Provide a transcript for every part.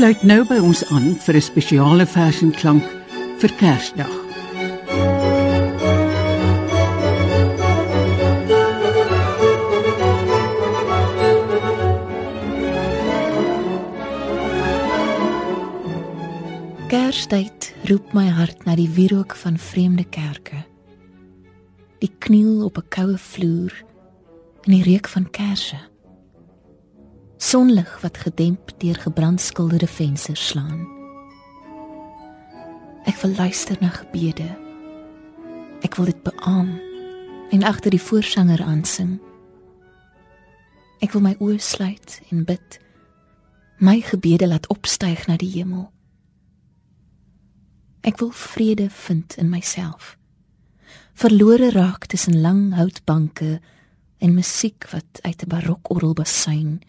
sluit nou by ons aan vir 'n spesiale versenklank vir Kersdag. Kerstyd roep my hart na die wierook van vreemde kerke. Die kniel op 'n koue vloer in die reuk van kersse. Sonlig wat gedemp deur gebrandskilderde vensters slaan. Ek wil luister na gebede. Ek wil dit beamoen en agter die voorsanger aansing. Ek wil my oë sluit en bid. My gebede laat opstyg na die hemel. Ek wil vrede vind in myself. Verlore raak tussen lang houtbanke en musiek wat uit 'n barokorgel basuin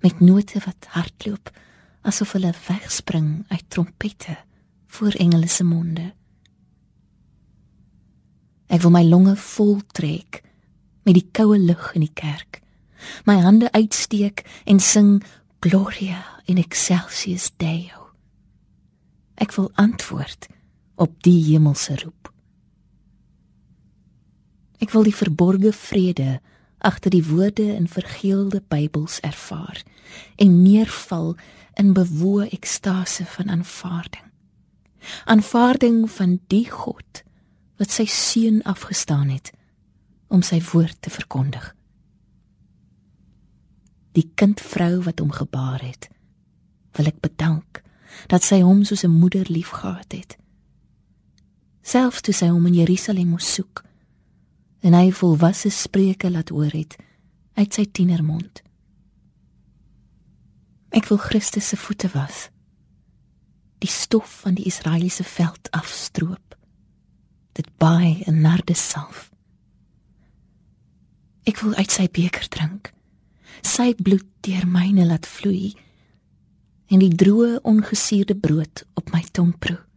met note wat hardloop asof hulle wegspring uit trompette voor engele se monde. Ek wil my longe vol trek met die koue lug in die kerk. My hande uitsteek en sing Gloria in excelsis Deo. Ek wil antwoord op die hemelse roep. Ek wil die verborgde vrede agter die woorde in vergeelde Bybels ervaar en neerval in bewoë ekstase van aanvaarding. Aanvaarding van die God wat sy seun afgestaan het om sy woord te verkondig. Die kindvrou wat hom gebaar het, wil ek bedank dat sy hom soos 'n moeder liefgehad het. Selfs toe sy hom in Jerusalem moes soek, en hy volwasse spreuke laat hoor het uit sy tienermond. Ek wil Christus se voete was. Die stof van die Israeliese veld afstroop. Dit baai 'n nardesalf. Ek wil uit sy beker drink. Sy bloed deur myne laat vloei en die droë ongesuurde brood op my tong proe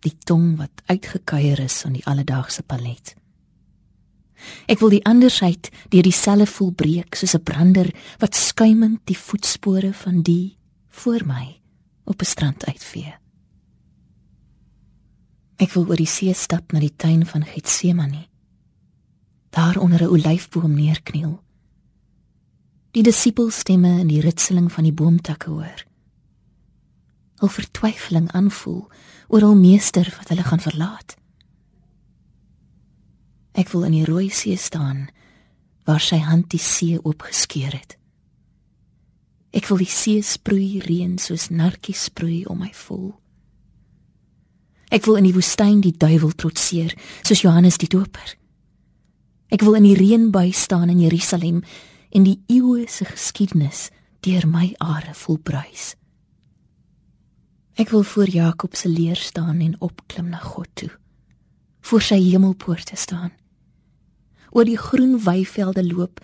die tong wat uitgekuier is aan die alledaagse palet. Ek wil die andersheid deur dieselfde voel breek soos 'n brander wat skuimend die voetspore van die voor my op 'n strand uitvee. Ek wil oor die see stap na die tuin van Getsemane. Daar onder 'n olyfboom neerkniel. Die disipelstemme in die ritseling van die boomtakke hoor. Hul vertwyfeling aanvoel oor hul meester wat hulle gaan verlaat. Ek wil in die rooi see staan waar sy hand die see oopgeskeur het. Ek wil die see sproei reën soos nartjies sproei om my voel. Ek wil in die woestyn die duiwel trotseer soos Johannes die Doper. Ek wil in die reënbuis staan in Jerusalem en die eeue se geskiedenis deur my are volbruis. Ek wil voor Jakob se leer staan en opklim na God toe. Voor sy hemelpoorte staan. Oor die groen weivelde loop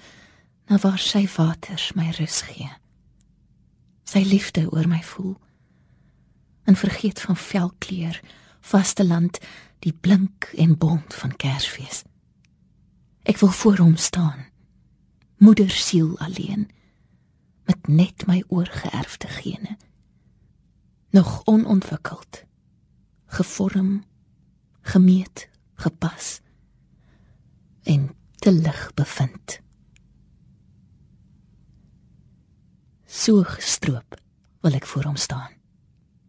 na waar sy waters my rus gee. Sy liefde oor my voel. En vergeet van velkleur, vaste land, die blink en bont van Kersfees. Ek wil voor hom staan. Moeder siel alleen met net my oorgeerfde gene nog onontwikkeld gevorm gemeet gepas en te lig bevind. So gestroop wil ek voor hom staan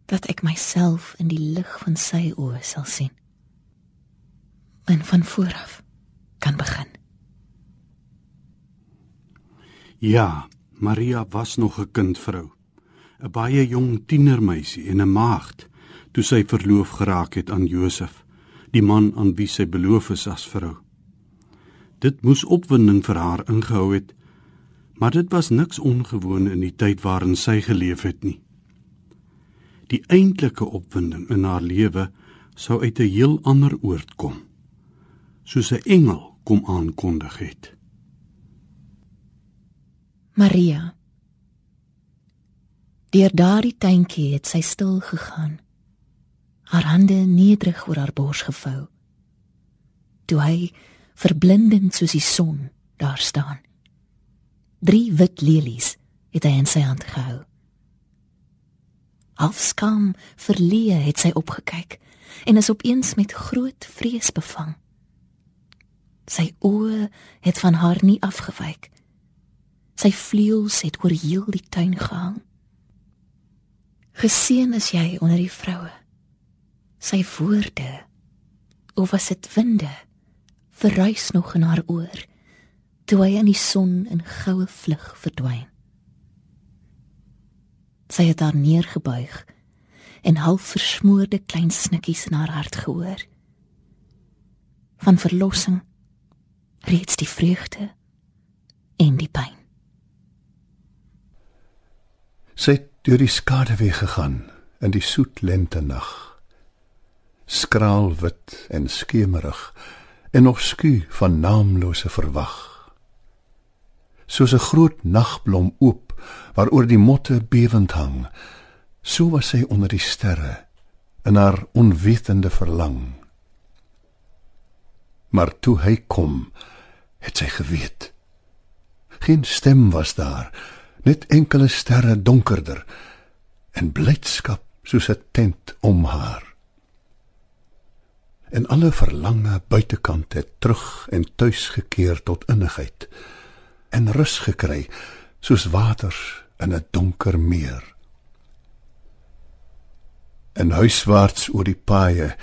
dat ek myself in die lig van sy oë sal sien en van vooraf kan begin. Ja maria was nog 'n kindvrou 'n baie jong tienermeisie en 'n maagd toe sy verloof geraak het aan Josef, die man aan wie sy beloof is as vrou. Dit moes opwinding vir haar ingehou het, maar dit was niks ongewoon in die tyd waarin sy geleef het nie. Die eintlike opwinding in haar lewe sou uit 'n heel ander oord kom, soos 'n engel kom aankondig het. Maria Deur daardie tuintjie het sy stil gegaan. Haar hande nederig oor haar bors gevou. Toe hy verblindend soos die son daar staan. Drie wit lelies het hy in sy hand gehou. Half skaam, verleë het sy opgekyk en is opeens met groot vrees bevang. Sy oë het van haar nie afgewyk. Sy vleuels het oor heel die tuin gehang. Geseën is jy onder die vroue. Sy woorde, of was dit winde, verruis nog in haar oor toe hy in die son in goue vlug verdwyn. Sy het daar neergebuig en half versmoorde klein snikkies in haar hart gehoor. Van verlossing reeds die vreugde en die pyn. Sy deur die skaduwee gegaan in die soet lente nag. Skraal wit en skemerig en nog sku van naamlose verwag. Soos 'n groot nagblom oop waaroor die motte bewend hang, so was sy onder die sterre in haar onwetende verlang. Maar toe hy kom, het sy geweet. Geen stem was daar, net enkele sterre donkerder en blydskap soos 'n tent om haar. En alle verlange buitekant het terug en tuis gekeer tot innigheid en rus gekry soos waters in 'n donker meer. En huiswaarts oor die paaie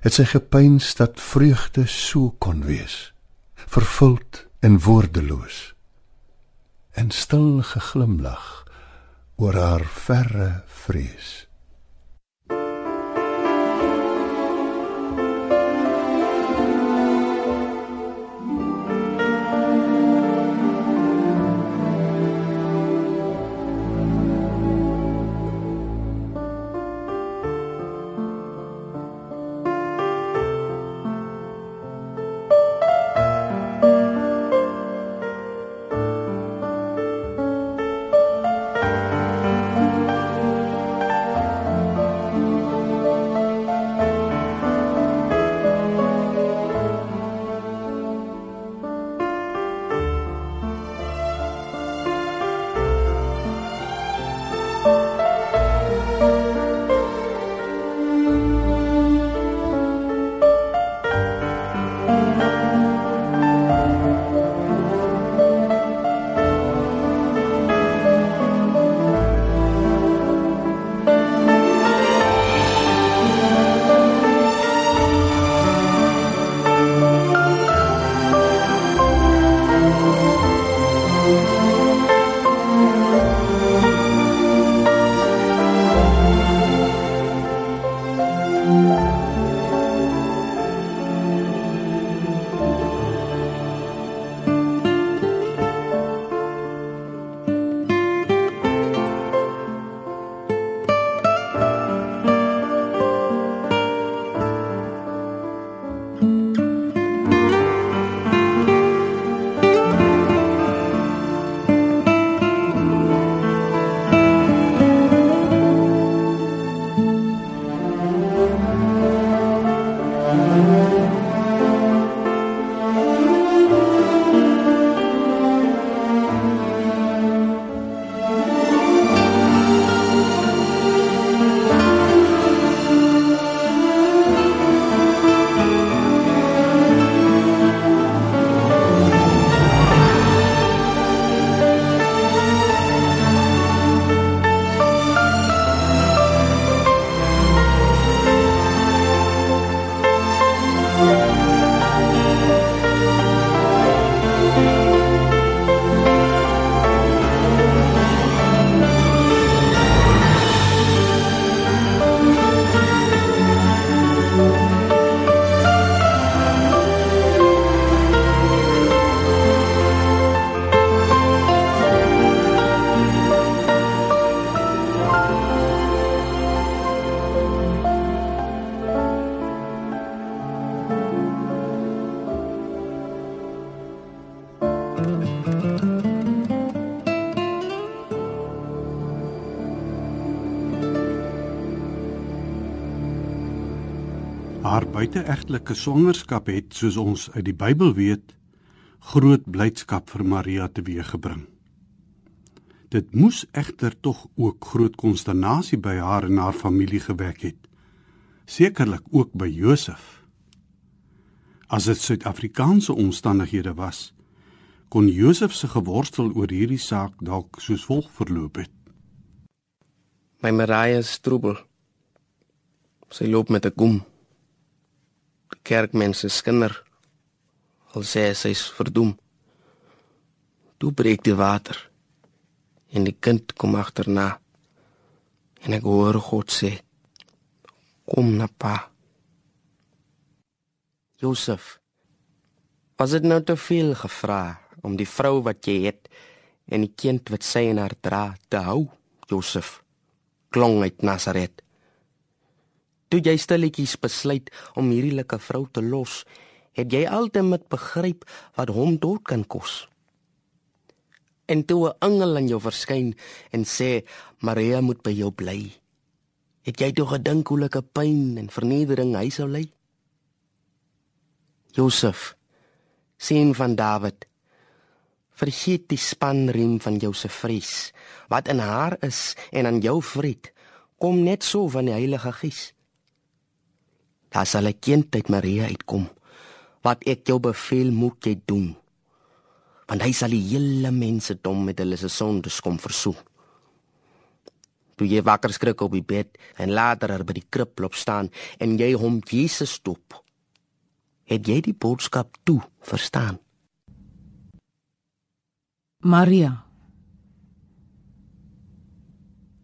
het sy gepyns dat vreugde so kon wees vervuld en woordeloos en stil geglimlag oor haar verre vrees Haar buiteegtelike swangerskap het, soos ons uit die Bybel weet, groot blydskap vir Maria teweeggebring. Dit moes egter tog ook groot konsternasie by haar en haar familie gewek het. Sekerlik ook by Josef. As dit Suid-Afrikaanse omstandighede was, kon Josef se geworstel oor hierdie saak dalk soos volg verloop het. My Maria is troebel. Sy loop met 'n kom. Kerkmense skinder. Al sê sy's verdoem. Toe breek die water. En die kind kom agterna. En ek hoor God sê: "Kom na pa." Josef, was dit nou te veel gevra om die vrou wat jy het en die kind wat sy in haar dra te hou, Josef? Klong uit Nasaret. Toe jy stilletjies besluit om hierdie lekker vrou te los, het jy altyd begryp wat hom dood kan kos en toe 'n engel aan jou verskyn en sê Maria moet by jou bly. Het jy toe gedink hoe lekker pyn en vernedering hy sou ly? Josef, seun van Dawid, vergeet die spanriem van jou se vrees wat in haar is en aan jou vriend kom net so van die Heilige Gees. Daar sal 'n kind uit Maria uitkom. Wat ek jou beveel moet jy doen want hy sal die hele mense dom met hulle se sondes kom versoen. Toe jy wakker skrik op die bed en later er by die krib loop staan en jy hom Jesus stop. Het jy die boodskap toe verstaan? Maria.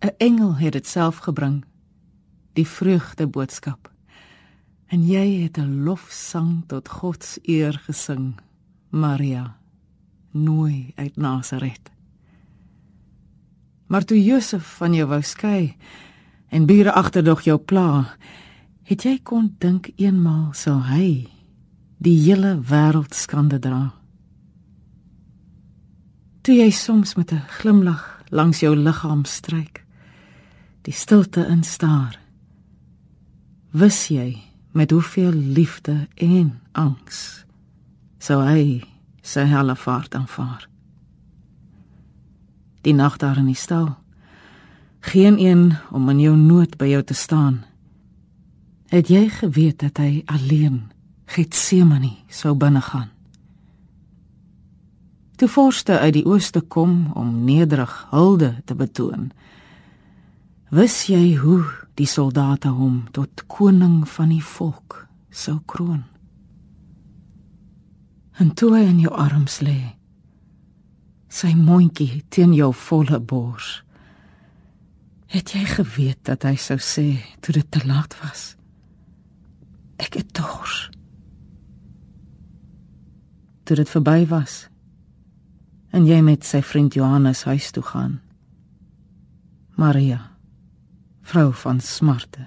'n Engel het dit self gebring. Die vreugde boodskap. En jy het 'n lofsang tot God se eer gesing, Maria nooi uit Nasaret. Maar toe Josef van jou wou skei en bure agterdog jou pla, het jy kon dink eenmal sal hy die hele wêreld skande dra. Toe jy soms met 'n glimlag langs jou liggaam stryk, die stilte instaar, wis jy met hoeveel liefde en angs sou hy sy helle vaart aanvaar. Die nag daar in die stal. Geen een om in jou nood by jou te staan. Het jy geweet dat hy alleen Getsemane sou binne gaan? Toe vorste uit die ooste kom om nederig hulde te betoon. Wis jy hoe die soldate hom tot koning van die volk sou kroon? en toe hy in jou arms lê sy mondjie teen jou volle bors het jy geweet dat hy sou sê toe dit te laat was ek het dors toe dit verby was en jy met sy vriend Johannes huis toe gaan Maria vrou van smarte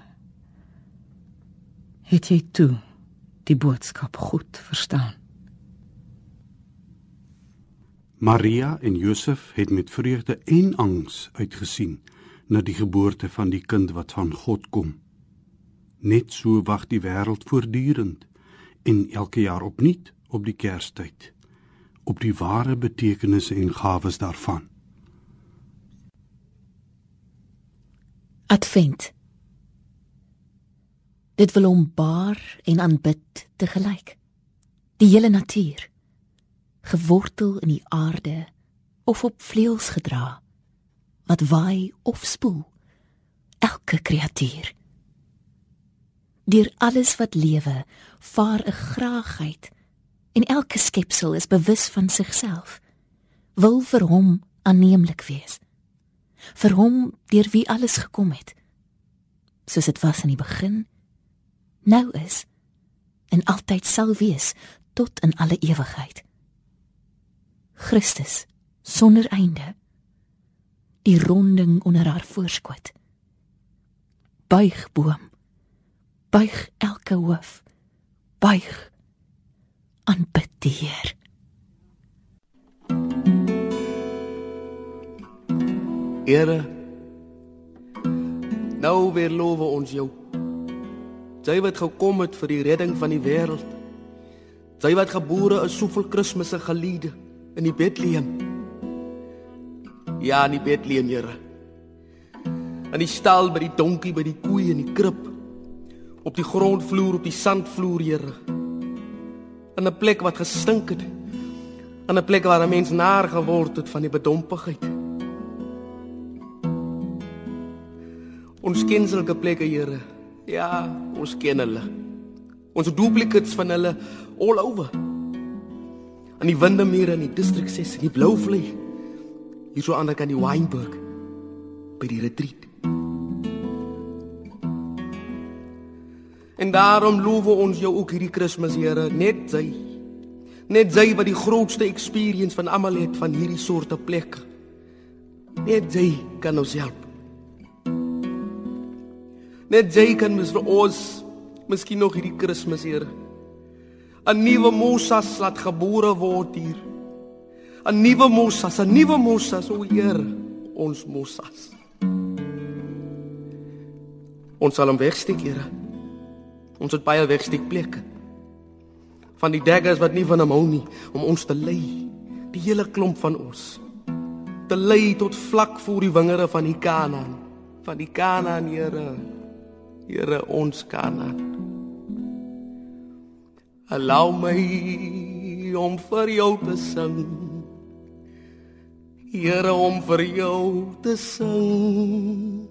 het jy toe die boodskap goed verstaan Maria en Josef het met vreugde en angs uitgesien na die geboorte van die kind wat van God kom. Net so wag die wêreld voortdurend en elke jaar opnuut op die Kerstyd op die ware betekenisse en gawes daarvan. Advent. Dit wil hom baar en aanbid te gelyk. Die hele natuur gewortel in die aarde of op vleuels gedra wat waai of spoel elke kreatuur deur alles wat lewe vaar 'n graagheid en elke skepsel is bewus van sigself wil vir hom aanneemlik wees vir hom deur wie alles gekom het. Soos dit was in die begin nou is en altyd sal wees tot in alle ewigheid. Christus sonder einde die ronding onder haar voorskot. Buig boom. Buig elke hoof. Buig aanbid die Heer Here nou weer loof ons jou jy wat gekom het vir die redding van die wêreld jy wat gebore is soveel Kersfees geliede in die Bethlehem. Ja, in die Bethlehem, Here. In die stal by die donkie, by die koei en die krib. Op die grondvloer, op die sandvloer, Here. In 'n plek wat gestink het. In 'n plek waar 'n mens naar geword het van die bedompigheid. Ons ken sulke plekke, Here. Ja, ons ken hulle. Ons duplicates van hulle all over. In die Windermere in die District 6 in die Blouvlei. Hier so aan die kant die Wynberg by die retreat. En daarom loof ons jou ook hierdie Kersfees, Here, net sy. Net sy wat die grootste experience van almal het van hierdie soorte plekke. Net sy kan ons help. Net jy kan mis vir ons miskien nog hierdie Kersfees, Here. 'n Nuwe Moses laat gebore word hier. 'n Nuwe Moses, 'n nuwe Moses, o Heer, ons Moses. Ons sal hom wegsteek, Here. Ons het baie wegsteekplekke. Van die daggers wat nie van hom hou nie om ons te lei, die hele klomp van ons. Te lei tot vlak voor die wingerde van die Kanaan, van die Kanaan, Here. Here ons Kanaan. Allow my om vir jou te sing. Here om vir jou te sing.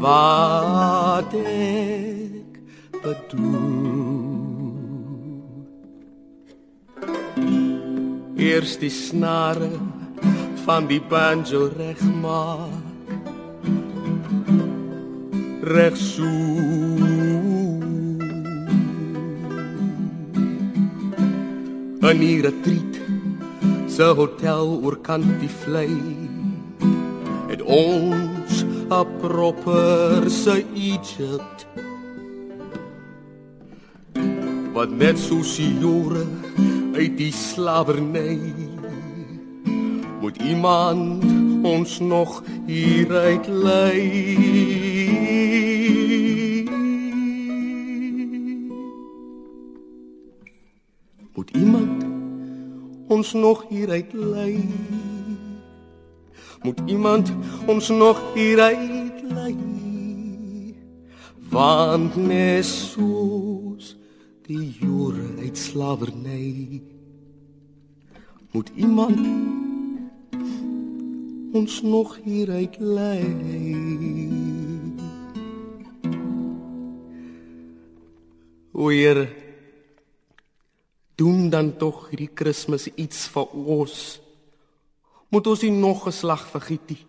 Wat ek bedoel. Eers die snare van die banjo regmaak. Reg so. In die retreat se hotel oor kant die vlei. Het ons 'n proper se Egypt wat net so siore uit die slawerny moet iemand ons nog hier uit lei moet iemand ons nog hier uit lei? Moet iemand ons nog hier uit lei? Want soos die jare uit slawerny moet iemand ons nog hier uit lei? O Heer doen dan tog hierdie Kersfees iets vir ons moet ons nie nog geslag vergiet nie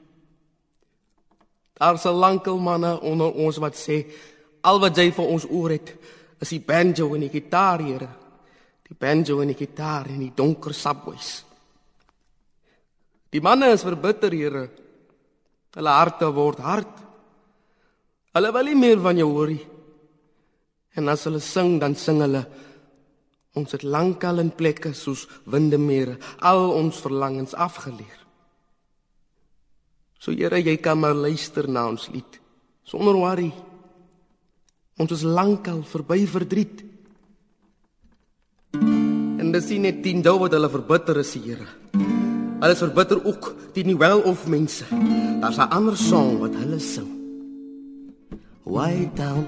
daar's 'n lankal manne onder ons wat sê al wat jy vir ons oor het is die banjo en die gitaar hier. Die banjo en die gitaar in die donker subways. Die manne is verbitter hier. Hulle harte word hard. Hulle wil nie meer van jou hoor nie. En as hulle sing, dan sing hulle ons het lankal in plekke soos Windermere al ons verlangens afgeleer. So Here, jy kan maar luister na ons lied sonder worry. Ons is lankal verby verdriet. En dis nie net dien wat hulle verbitter is, Here. Hulle is verbitter ook teen die wel of mense. Daar's 'n ander sang wat hulle sing. Way down,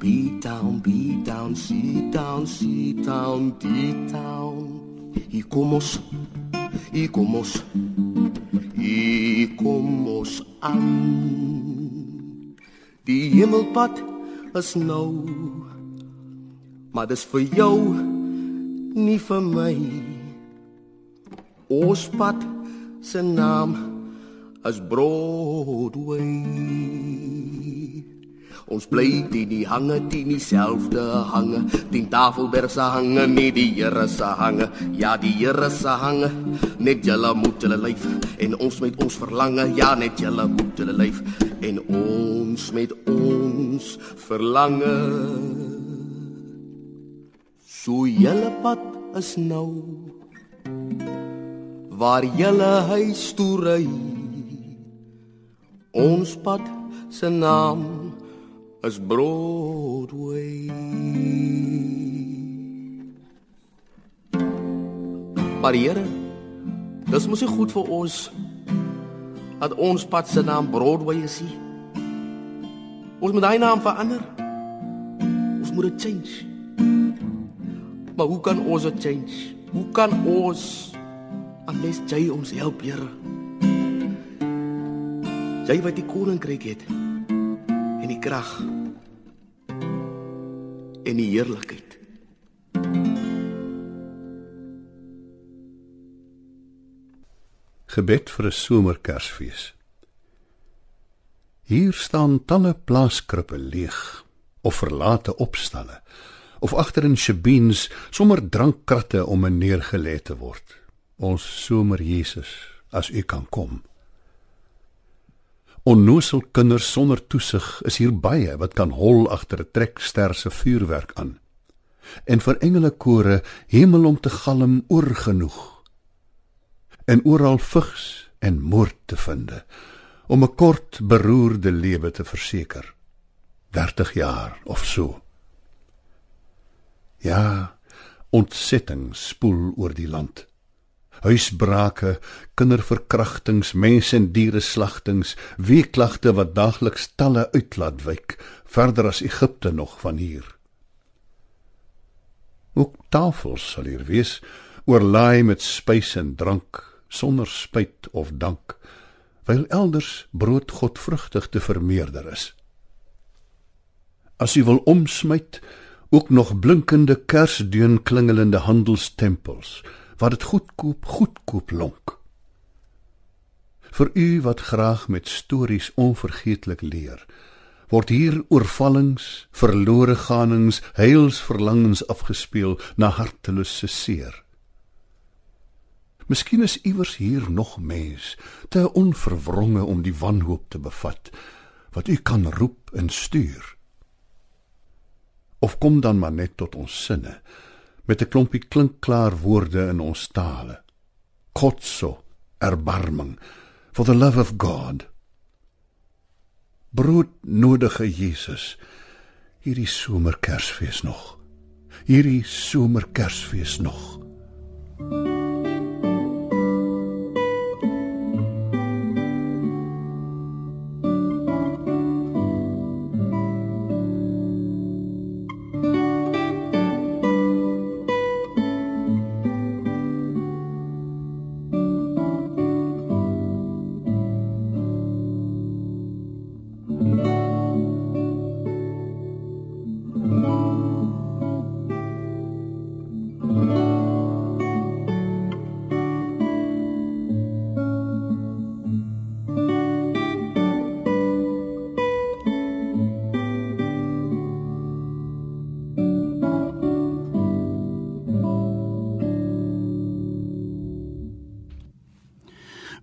beat down, beat down, sit down, sit down, deep down. Hier kom ons. Hier kom ons aan. Die hemelpad is nou. Maar dis vir jou nie vir my. Ons pad se naam is Broadway. Ons bly die hange teen dieselfde hange, teen Tafelberg se hange, nie die Here se hange. Ja, die Here se hange, net julle moet julle lyf en ons met ons verlange, ja, net julle moet julle lyf en ons met ons verlange. So julle pad is nou waar julle huis toe ry. Ons pad se naam is Broadway. Maar Here, dis mos nie goed vir ons dat ons pad se naam Broadway is. Nie. Ons moet daai naam verander. Ons moet dit change. Maar hoe kan ons dit change? Hoe kan ons unless jy ons help, Here? Jy wat die koninkryk het en die krag en die heerlikheid. Gebed vir 'n somerkersfees. Hier staan talle plaaskrippe leeg of verlate opstalle of agter in shebeens sommer drankkratte om neergelê te word. Ons somer Jesus, as u kan kom. Onnoosel kinders sonder toesig is hier baie wat kan hol agter 'n trekster se vuurwerk aan. En vir engele kore hemel om te galm oorgenoeg. En oral vigs en moord te vind om 'n kort beroerde lewe te verseker. 30 jaar of so. Ja ontsetting spoel oor die land huisbrake kinderverkrachtings mense en diere slagtings weeklagte wat daagliks talle uitlaat wyk verder as Egipte nog van hier ook tafels sal hier wees oorlaai met spys en drank sonder spyt of dank, wyl elders brood godvrugtig te vermeerder is. As u wil omsmyt, ook nog blinkende kersdeun klingelende handelstempels, wat dit goedkoop goedkoop lonk. Vir u wat graag met stories onvergeetlik leer, word hier oorvallings, verlore ganings, heilsverlangens afgespeel na hartelose seer. Miskien is iewers hier nog mens, te onverwronge om die wanhoop te bevat wat u kan roep en stuur. Of kom dan maar net tot ons sinne met 'n klompie klinkklaar woorde in ons tale. Kotso, erbarming, for the love of God. Broodnodige Jesus, hierdie somerkersfees nog. Hierdie somerkersfees nog. thank you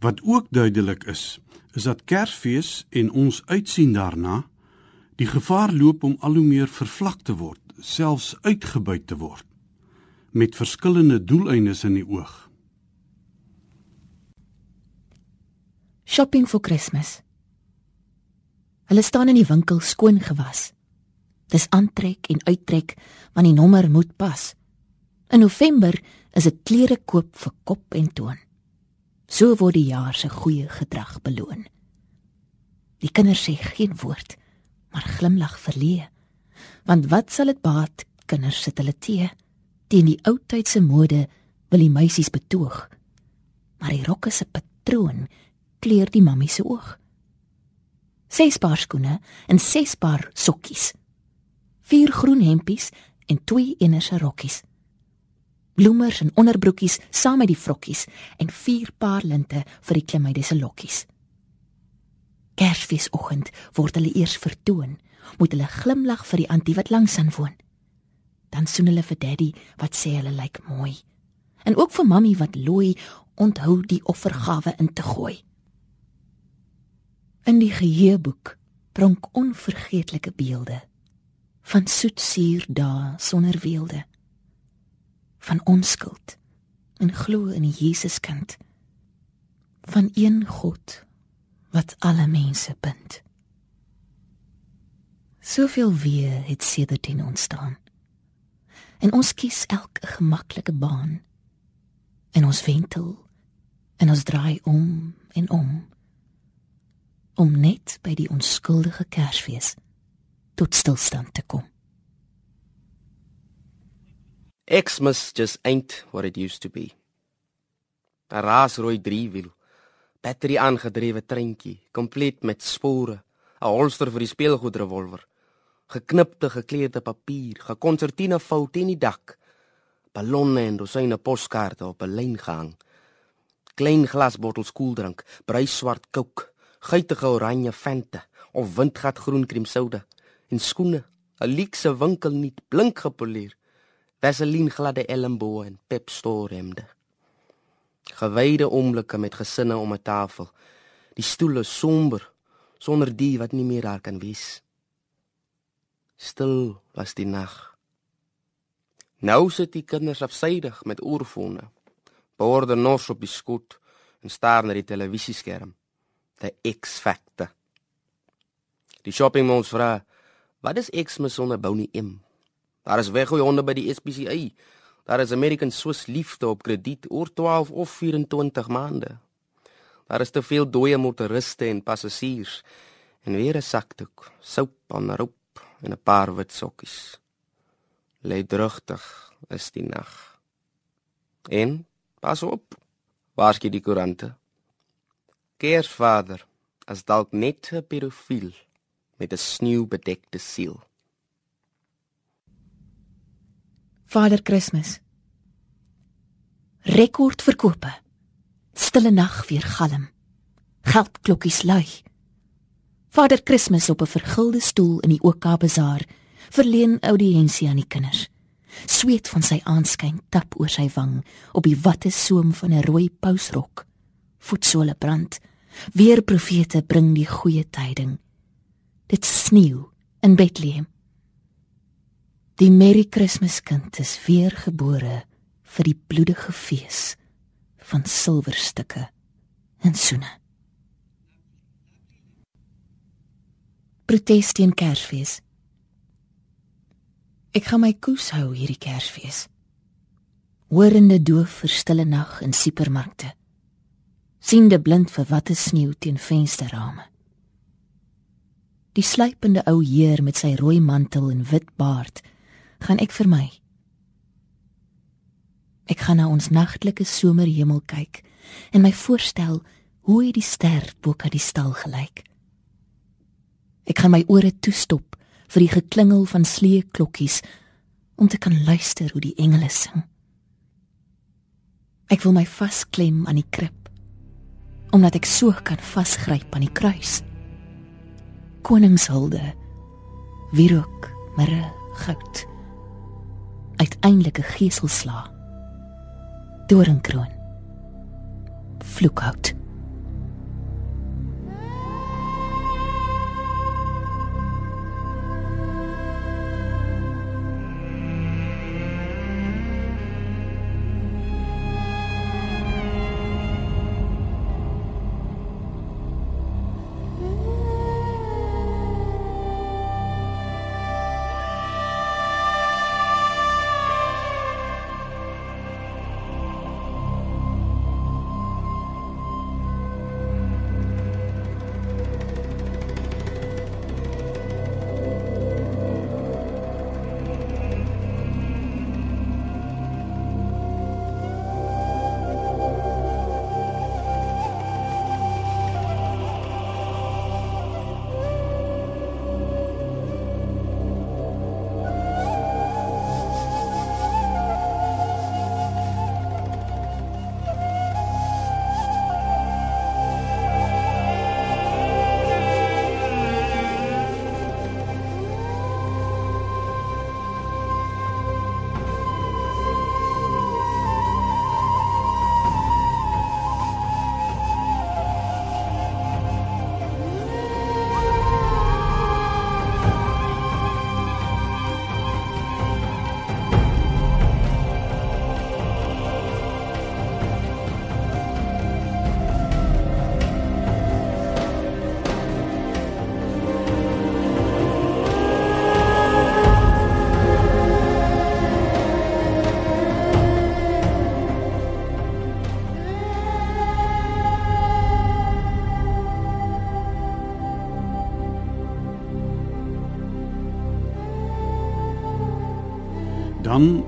Wat ook duidelik is, is dat Kersfees en ons uitsien daarna die gevaar loop om al hoe meer vervlak te word, selfs uitgebuit te word met verskillende doeleindes in die oog. Shopping for Christmas. Hulle staan in die winkel skoon gewas. Dis aantrek en uittrek want die nommer moet pas. In November is dit klere koop vir kop en toon. So word die jaar se goeie gedrag beloon. Die kinders sê geen woord, maar glimlag verleë. Want wat sal dit baat? Kinders sit hulle tee. Teen die ou tydse mode wil die meisies betoog. Maar die rokke se patroon kleur die mammie se oog. Ses paar skoene en ses paar sokkies. Vier groen hempies en twee enerse rokkies bloemers en onderbroekies saam met die vrokkies en vier paar linte vir die klimmeide se lokkies. Kersfeesoggend word hulle eers vertoon, moet hulle glimlag vir die antie wat langs aan woon. Dan soen hulle vir daddy wat sê hulle lyk mooi. En ook vir mammie wat looi onthou die offergawe in te gooi. In die geheueboek pronk onvergeetlike beelde van soetsuur dae sonder weelde van onskuld en glo in die Jesuskind van een God wat alle mense bind. Soveel weer het sedertdien ontstaan. En ons kies elke gemaklike baan. En ons wentel en ons draai om en om. om net by die onskuldige Kersfees tot stilstand te kom. Xmas just ain't what it used to be. 'n Raasrooi driewiel, battery aangedrewe treintjie, kompleet met spore, 'n holster vir die speelgoedrevolver, geknipte gekleurde papier, gekonsertine fout in die dak, ballonne en dosyne poskaarte op 'n lyn gehang. Klein glasbottels koeldrank, bruisswart kook, guitige oranje Fanta of windgat groen kremsoda en skoene, 'n leekse winkelnuut blink gepoleer. Vaseline gladde elmboë en Pep Store hemde. Gewyde oomblikke met gesinne om 'n tafel. Die stoele somber sonder die wat nie meer daar kan wees. Stil was die nag. Nou sit die kinders afsydig met oorfone. Borde nos op die skoot en staar na die televisieskerm. The X Factor. Die shoppingmalls vra, "Wat is Xmas sonder Bonnie M?" Daar is weggooi honde by die SPCA. Daar is American Swiss liefde op krediet oor 12 of 24 maande. Daar is te veel dooie motoriste en passasiers en weer 'n sakdoek, soap aan roep en 'n paar wit sokkies. Lê drugtig is die nag. En pas op. Waar's jy die koerante? Kersvader as dalk net 'n pedofiel met 'n sneeubedekte siel. Vader Kersfees. Rekordverkope. Stille nag weer galm. Geldklokkies lui. Vader Kersfees op 'n vergulde stoel in die OK Bazaar verleen audiensie aan die kinders. Sweet van sy aanskyn tap oor sy wang op die watte soem van 'n rooi pousrok. Voetsole brand. Weer profete bring die goeie tyding. Dit sneeu in Bethlehem. Die Merry Christmas kind is weer gebore vir die bloedige fees van silwerstukke en soene. Protes teen Kersfees. Ek gaan my koes hou hierdie Kersfees. Hoorende doof vir stille nag in supermarkte. Siende blind vir watte sneeu teen vensterrame. Die sluipende ou heer met sy rooi mantel en wit baard gaan ek vir my. Ek gaan na ons nagtelike somerhemel kyk en my voorstel hoe hy die ster bo kan die stal gelyk. Ek gaan my ore toestop vir die geklingel van slee klokkies om te kan luister hoe die engele sing. Ek wil my vasklem aan die krib omdat ek so kan vasgryp aan die kruis. Koningshulde, wierook, mirre, goud. Uiteindelike geeselsla. Doringkroon. Vloekhout.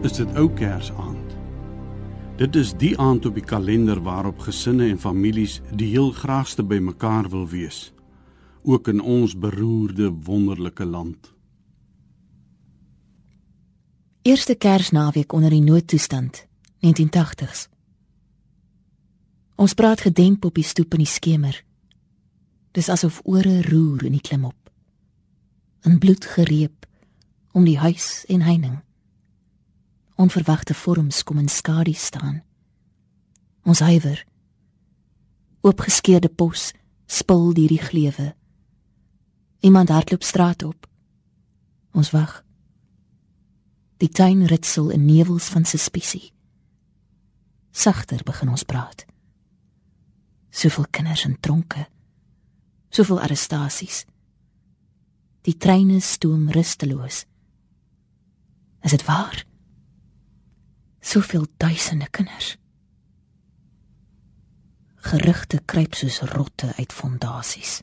Is dit ou Kersaand. Dit is die aand op die kalender waarop gesinne en families die heel graagste bymekaar wil wees, ook in ons beroerde wonderlike land. Eerste Kersnaweek onder die noodtoestand, 1980s. Ons praat gedemp op die stoep in die skemer. Dis asof ore roer in die klimop. In bloed gereep om die huis en heining. Onverwagte vorms kom in skadu staan. Ons huiwer. Oopgeskeurde pos spil deur die gleuwe. Iemand hardloop straat op. Ons wag. Die tuin ritsel in nevels van suspisie. Sagter begin ons praat. Soveel kinders in tronke. Soveel arrestasies. Die treine stoom rusteloos. Is dit waar? Soveel duisende kinders. Gerugte kruip soos rotte uit fondasies.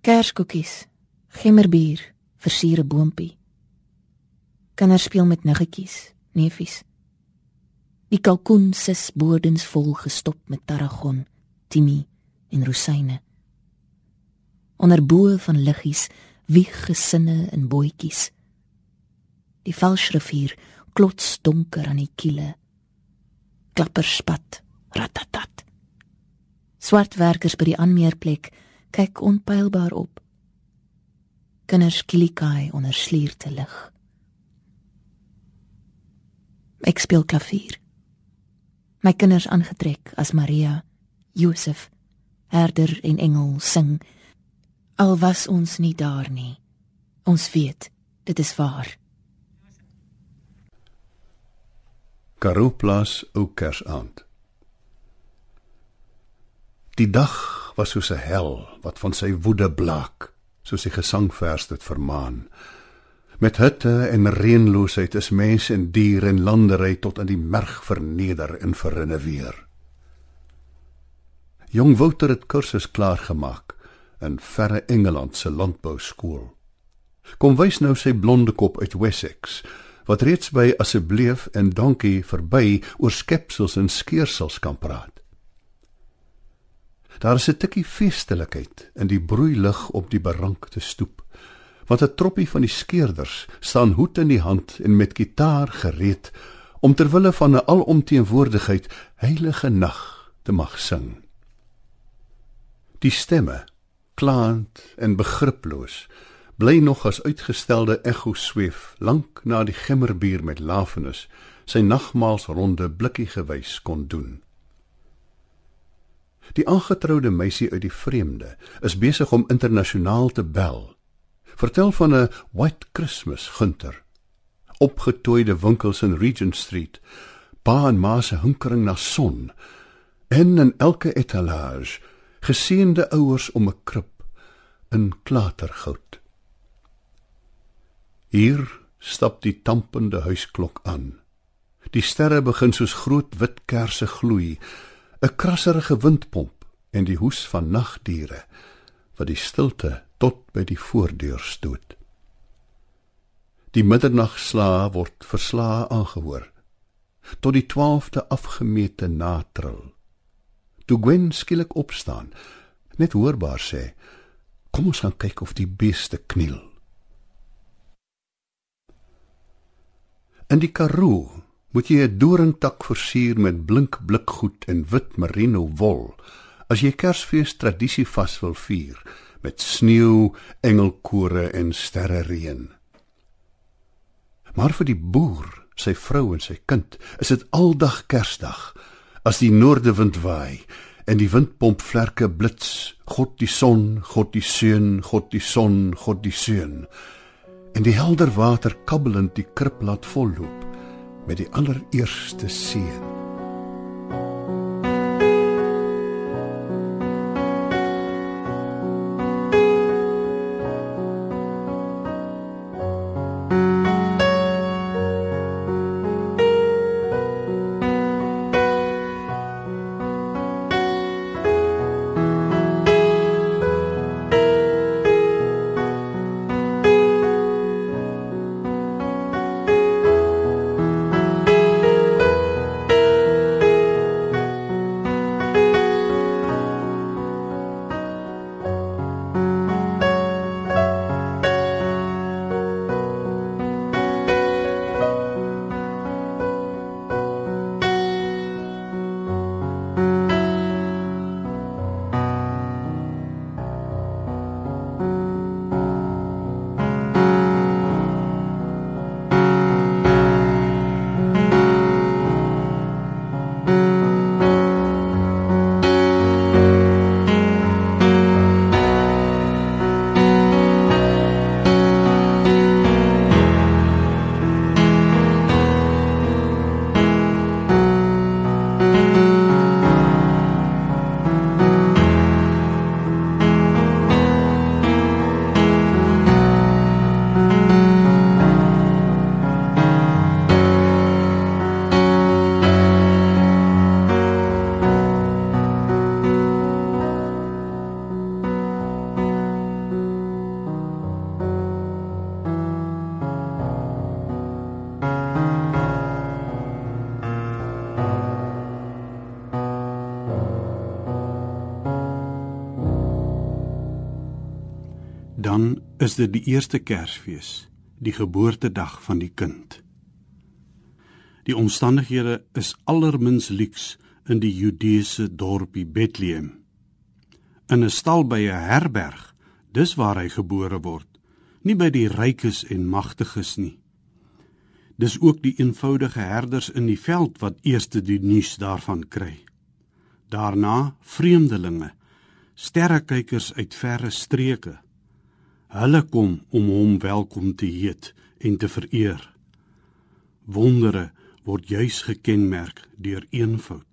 Kerskoekies, gemmerbier, versiere boontjie. Kinders speel met niggetjies, neefies. Die kalkoen sis bodens vol gestop met tarragon, timie en rosyne. Onder bo van liggies wieg gesinne in bootjies. Die valsrivier klots donker aan die kiele. Klapperspat, ratatat. Swart werkers by die aanmeerplek kyk onpylbaar op. Kinders kilikai onder slierte lig. Ek speel klavier. My kinders aangetrek as Maria, Josef, herder en engel sing. Al was ons nie daar nie. Ons weet, dit is waar. Karooplas ou Kersaand. Die dag was soos 'n hel wat van sy woede blaak, soos die gesangvers dit vermaan. Met hitte en reënloosheid is mense en diere en landery tot in die merg verneder en verinne weer. Jong Wouter het kursus klaar gemaak in verre Engeland se landbouskool. Kom wys nou sy blonde kop uit Wessex wat reeds by asseblief en dankie verby oor skepsels en skeursels kan praat. Daar is 'n tikkie feestelikheid in die broeilig op die berankte stoep. Want 'n troppie van die skeerders staan hoed in die hand en met gitaar gereed om ter wille van 'n alomteenwoordigheid heilige nag te mag sing. Die stemme, klaand en begriploos, bly nog as uitgestelde ekko sweef lank na die gemmerbier met lafenis sy nagmaalsronde blikkie gewys kon doen. Die aangetroude meisie uit die vreemde is besig om internasionaal te bel. Vertel van 'n White Christmas gunter. Opgetooide winkels in Regent Street, pa en ma se hinkering na son en in elke etalage geseënde ouers om 'n krib in klatergoud. Hier stap die tampende huisklok aan. Die sterre begin soos groot wit kersse gloei, 'n krasserige windpomp en die hoes van nagdiere wat die stilte tot by die voordeur stoot. Die middernagslaa word verslaa aangehoor tot die 12de afgemete natril. Toe Gwen skielik opstaan, net hoorbaar sê: "Kom ons gaan kyk of die beeste kniel." In die Karoo moet jy 'n doringtak versier met blink blikgoed en wit merino wol as jy Kersfees tradisie vas wil vier met sneeu, engelkore en sterrereën. Maar vir die boer, sy vrou en sy kind, is dit aldag Kersdag as die noordewind waai en die windpomp vlerke blits, God die son, God die seun, God die son, God die seun en die helder water kabbelend die krib laat volloop met die allereerste seën. Is dit die eerste Kersfees, die geboortedag van die kind. Die omstandighede is allermins luks in die Judeese dorpie Bethlehem. In 'n stal by 'n herberg, dis waar hy gebore word, nie by die rykes en magtiges nie. Dis ook die eenvoudige herders in die veld wat eers die nuus daarvan kry. Daarna vreemdelinge, sterrekykers uit verre streke. Hulle kom om hom welkom te heet en te vereer. Wondere word juis gekenmerk deur eenvoud.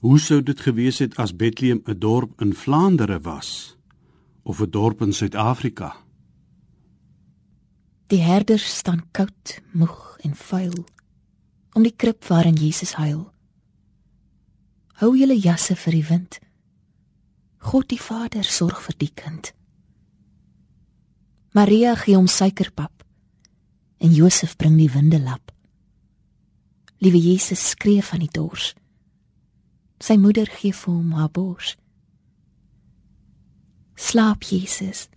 Hoe sou dit gewees het as Bethlehem 'n dorp in Vlaandere was of 'n dorp in Suid-Afrika? Die herders staan koud, moeg en vuil om die krib waarin Jesus huil. Hou julle jasse vir die wind. God die Vader sorg vir die kind. Maria gee hom suikerpap en Josef bring die windelap. Liewe Jesus skree van die dors. Sy moeder gee vir hom haar bors. Slaap Jesus.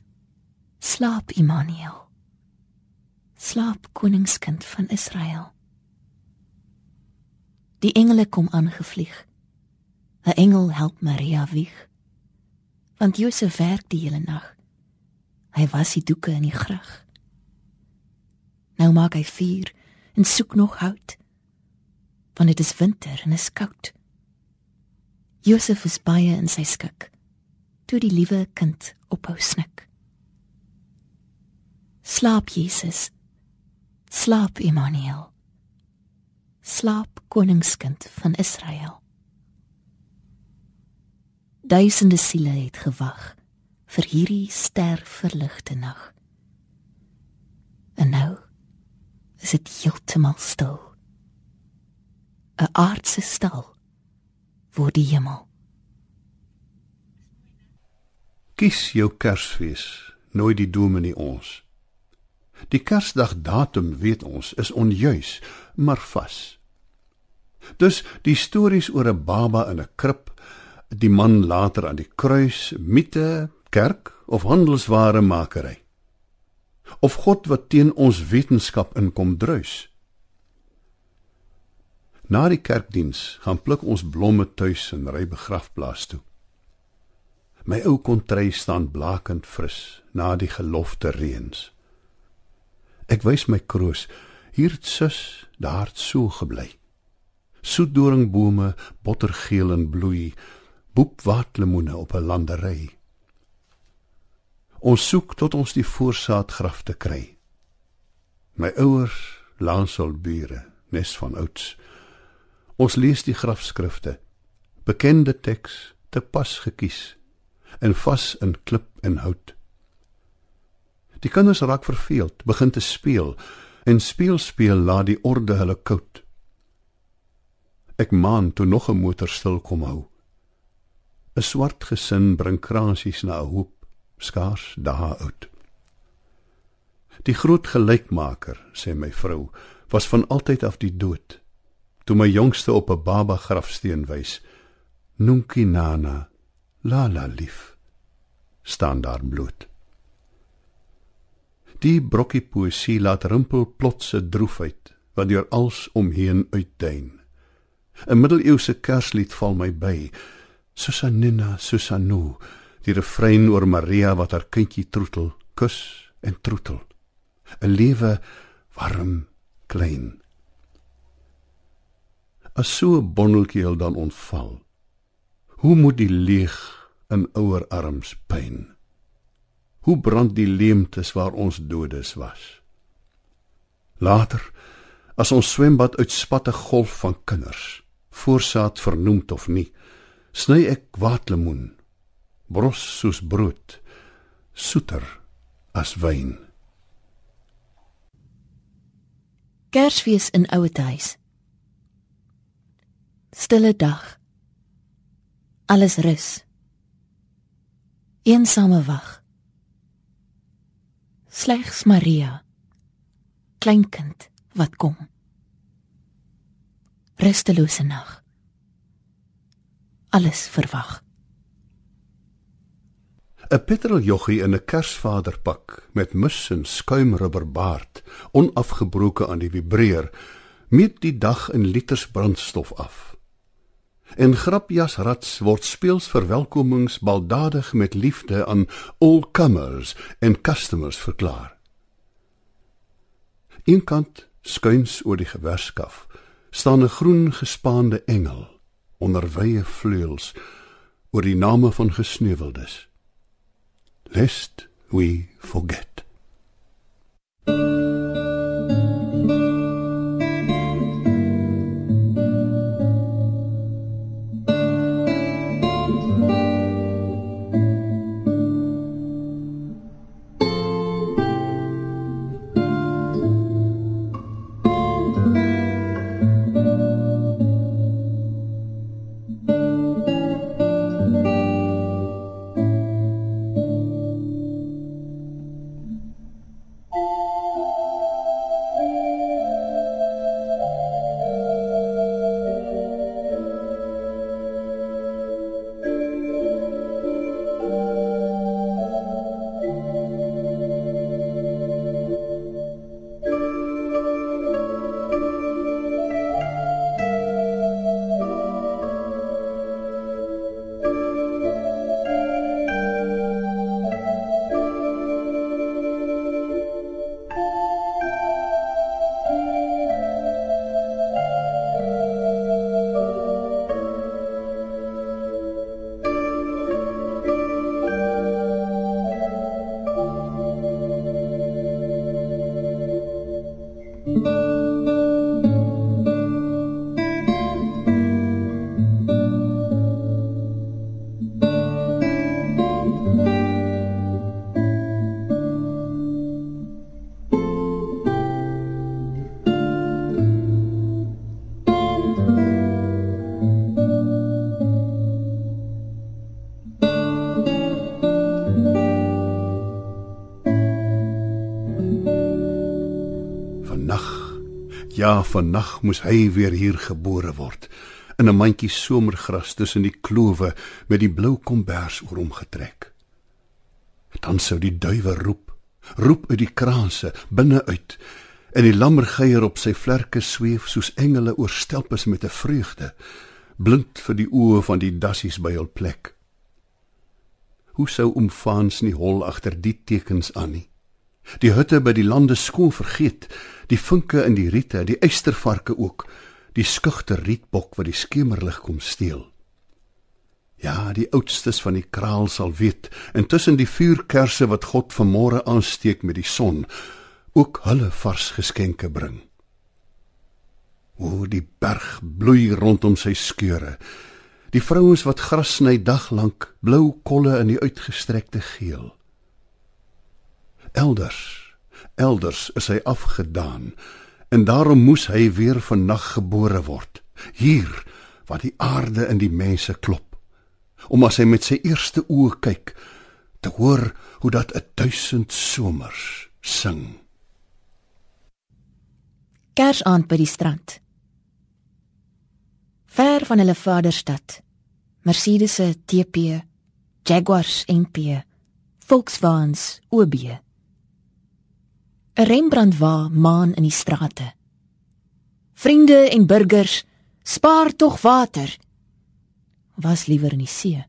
Slaap Immanuel. Slaap koningskind van Israel. Die engele kom aangevlieg. 'n Engel help Maria wieg. Want Josef werk die hele nag. Hy was die doeke in die grug. Nou maak hy vuur en soek nog hout. Want dit is winter en is koud. Josef is baie in sy skik. Toe die liewe kind ophou snik. Slaap Jesus. Slaap Immanuel. Slaap koningskind van Israel. Duisende siele het gewag vir hierdie sterverligte nag. En nou is dit heeltemal stil. 'n Aardse stal voor die hemel. Kies jou Kersfees, nooit die dominee ons. Die Kersdag datum weet ons is onjuis, maar vas. Dus die stories oor 'n baba in 'n krib, die man later aan die kruis, mite, kerk of handelsware makery. Of God wat teen ons wetenskap inkom druis. Na die kerkdiens gaan pluk ons blomme tuis en ry begrafplaas toe. My ou kontry staan blakend fris na die gelofte reëns. Ek wys my kroos. Hier het sus daar so gebly. Soetdoringbome, bottergeel en bloei, boepwaatlemoene op 'n landery. Ons soek tot ons die voorsaat graf te kry. My ouers, laansel bure, nes van ouds. Ons lees die grafskrifte, bekende teks, te pas gekies en vas in klip en hout. Die kinders raak verveeld, begin te speel en speel speel laat die orde hulle koud. Ek maan toe nog 'n motor stil kom hou. 'n Swart gesin bring kransies na 'n hoop skaars dae oud. Die groot gelykmaker, sê my vrou, was van altyd af die dood. Toe my jongste op 'n baba grafsteen wys, Nunki Nana, la la lief, staan daar bloed. Die brokkie poesie laat rimpel plotse droefheid wat deur als omheen uitduin. 'n Middeleeuse kerslied val my by. Susanina Susanu, die refrein oor Maria wat haar kindjie troetel, kus en troetel. 'n Lewe warm, klein. As so 'n bondeltjie dan ontval. Hoe moet die leeg in ouer arms pyn? Hoe brand die leemtes waar ons dodes was? Later, as ons swembad uitspat 'n golf van kinders, voorsaat vernoemd of nie, sny ek waatlemoen, bros soos brood, soeter as wyn. Kersfees in Ouetehuis. Stille dag. Alles rus. Eensame wag slegs Maria kleinkind wat kom rustelose nag alles verwag 'n Petroljoggie in 'n Kersvaderpak met mus en skuimrubberbaard, onafgebroke aan die vibreer, meet die dag in liters brandstof af. En Grapjas Rats word speels verwelkomings baldadig met liefde aan all comers en customers verklaar. Eenkant skuins oor die gewerskaf staan 'n groen gespaande engel onder wye vleuels oor die name van gesneuweldes. Lest we forget. Ja, vannag moes hy weer hier gebore word in 'n mandjie somergras tussen die klowe met die blou kombers oor hom getrek. Dan sou die duwe roep, roep uit die kraanse binne uit en die lammergeier op sy vlerke sweef soos engele oor stelpes met 'n vreugde, blind vir die oë van die dassies by hul plek. Hoe sou oom Faans nie hol agter die tekens aan nie? Die hutte by die lande skoon vergeet, die vinke in die riete, die eystervarke ook, die skugter rietbok wat die skemerlig kom steel. Ja, die oudstes van die kraal sal weet, intussen die vuurkersse wat God vanmôre aansteek met die son, ook hulle vars geskenke bring. O, die berg bloei rondom sy skeure. Die vrouens wat gras sny daglank, blou kolle in die uitgestrekte geel. Elders, elders is hy afgedaan en daarom moes hy weer vannag gebore word. Hier waar die aarde in die mense klop. Om as hy met sy eerste oë kyk, te hoor hoe dat 'n duisend somers sing. Kersaand by die strand. Ver van hulle vaderstad. Mercedes se TP, Jaguars NP, Volkswagens OB. 'n Rembrandt wa maan in die strate. Vriende en burgers, spaar tog water. Was liewer in die see.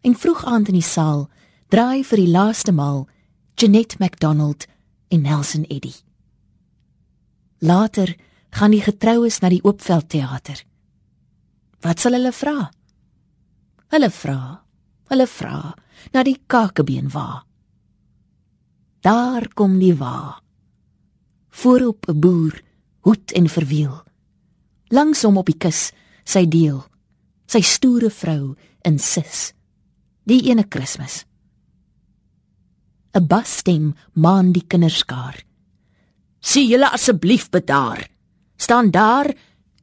En vroeg aand in die saal draai vir die laaste maal Jeanette MacDonald en Nelson Eddy. Later gaan die getroues na die Oopveld teater. Wat sal hulle vra? Hulle vra, hulle vra na die kakebeen wa. Daar kom die wa. Voorop 'n boer, hoed en verwiel. Langs hom op die kus, sy deel, sy stoere vrou in sis. Die ene Kersfees. 'n Basstem maan die kinderskaar. Sien julle asseblief bedaar. Staan daar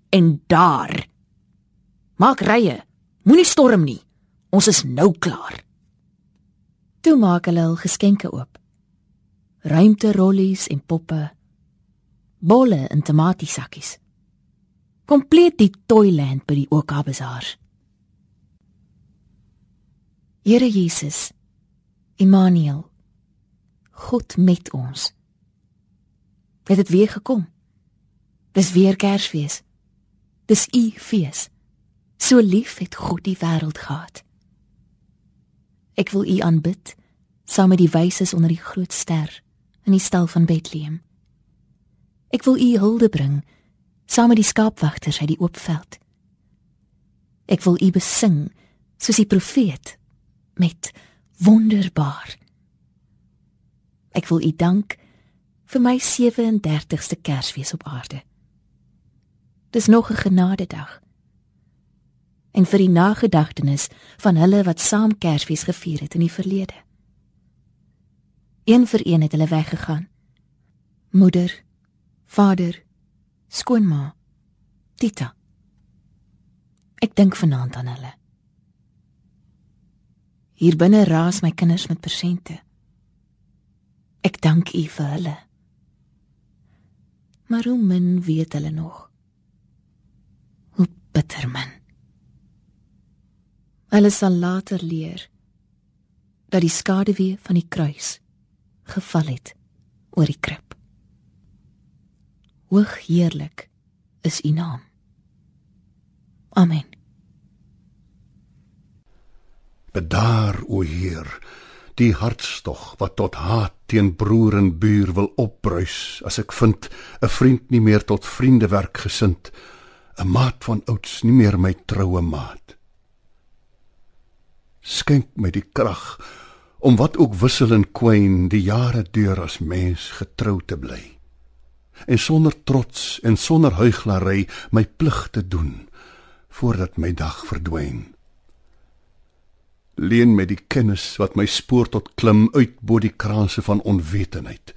en daar. Maak rye. Moenie storm nie. Ons is nou klaar. Toe maak hulle hul geskenke oop. Ruimte rollies en poppe. Bolle in tomatiesakkies. Kompleet die toyland by die Oka Bazaar. Here Jesus, Immanuel, God met ons. Het dit weer gekom? Dis weer Kersfees. Dis u fees. So lief het God die wêreld gehad. Ek wil u aanbid saam met die wyses onder die groot ster in die stal van Bethlehem. Ek wil u hulde bring saam met die skaapwagters uit die oop veld. Ek wil u besing soos die profeet met wonderbaar. Ek wil u dank vir my 37ste Kersfees op aarde. Dis nog 'n genadedag. En vir die nagedagtenis van hulle wat saam Kersfees gevier het in die verlede. Een vir een het hulle weggegaan. Moeder, vader, skoonma, Tita. Ek dink vanaand aan hulle. Hier binne raas my kinders met persente. Ek dank U vir hulle. Maar hoe min weet hulle nog? Hoe bitter min. Hulle sal later leer dat die skaduwee van die kruis geval het oor die krib. Hoog heerlik is U naam. Amen. Bedaar o Heer, die hartstog wat tot haat teen broer en buur wil opbruis as ek vind 'n vriend nie meer tot vriende werk gesind, 'n maat van ouds nie meer my troue maat. Skenk my die krag om wat ook wissel en kwyn die jare deur as mens getrou te bly. En sonder trots en sonder huiglary my plig te doen voordat my dag verdwyn. Leen met die kennis wat my spoor tot klim uit bo die kraanse van onwetendheid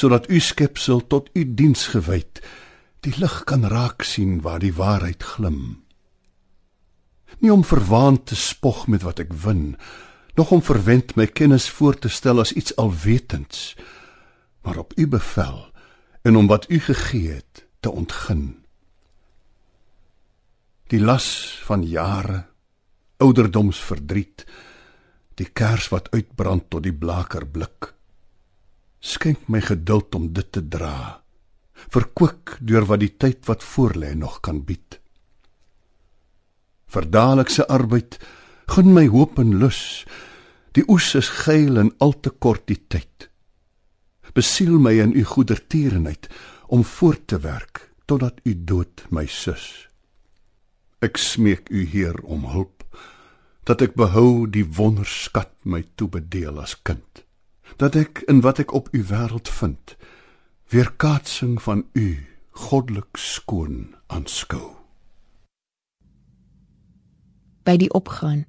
sodat u skepsel tot u diens gewyd die lig kan raak sien waar die waarheid glim. Nie om verwaand te spog met wat ek win nog om verwend my kennis voor te stel as iets alwetends maar op u bevel en om wat u gegee het te ontgin. Die las van jare ouderdomsverdriet die kers wat uitbrand tot die blaker blik skenk my geduld om dit te dra verkoek deur wat die tyd wat voorlê nog kan bied. Verdalikse arbeid gun my hoop en lus. Die oes is geil en al te kort die tyd. Besiel my in u goedertierenheid om voort te werk totdat u dood my sus ek smeek u heer om hulp dat ek behou die wonderskat my toebedeel as kind. Dat ek in wat ek op u wêreld vind weerkaatsing van u goddelik skoon aanskou. By die opgaan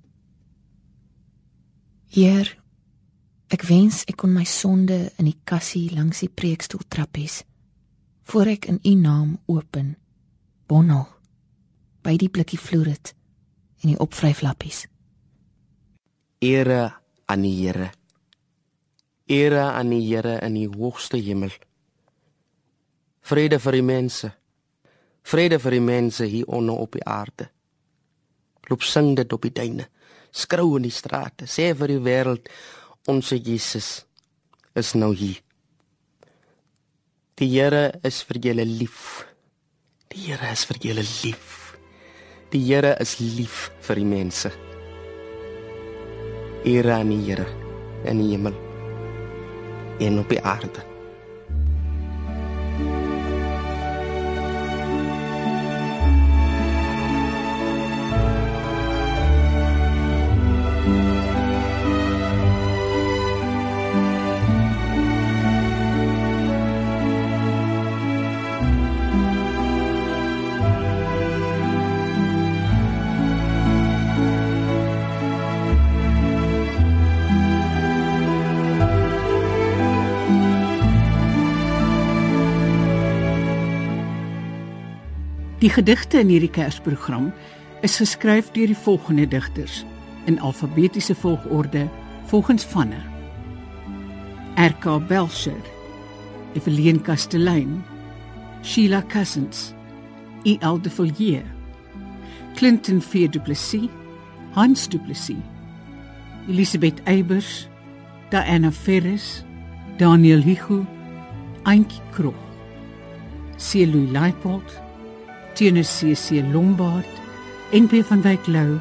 Heer ek wens ek kon my sonde in die kassie langs die preekstoel trappies voor ek in u naam open bonnel by die blikkie vloerit en die opvryflappies Ere aan die Here. Ere aan die Here in die hoogste hemel. Vrede vir die mense. Vrede vir die mense hier onder op die aarde. Loop sing dit op die duine. Skrou in die strate. Sê vir die wêreld ons Jesus is nou hier. Die Here is vir julle lief. Die Here is vir julle lief. Die Here is lief vir die mense eer aan die Here in die hemel en op die aarde. Die gedigte in hierdie Kersprogram is geskryf deur die volgende digters in alfabetiese volgorde volgens vanne: R.K. Belcher, Evelien Kastelein, Sheila Cousins, E.L. de Villiers, Clinton Vier Du Plessis, Hans Du Plessis, Elisabeth Eybers, Diana Ferris, Daniel Hugo, Antjie Krog, Celoy Leipold, Tinus CC Lombard, NP van Wyk Lou,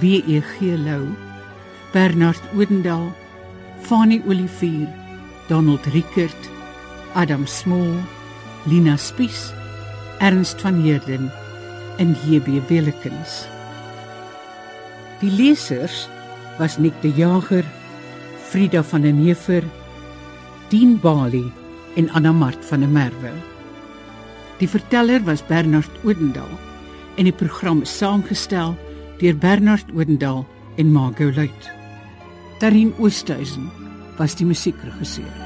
WEG Lou, Bernard Oudendal, Fanie Olivier, Donald Rickert, Adam Small, Lina Spies, Ernst van Heerden en JB Willekens. Die lesers was Nick de Jager, Frida van den Heever, Dien Bali en Anna Mart van der Merwe. Die verteller was Bernard Oudendal en die program is saamgestel deur Bernard Oudendal en Margot Luit. Tarin Oosthuizen was die musiekregisseur.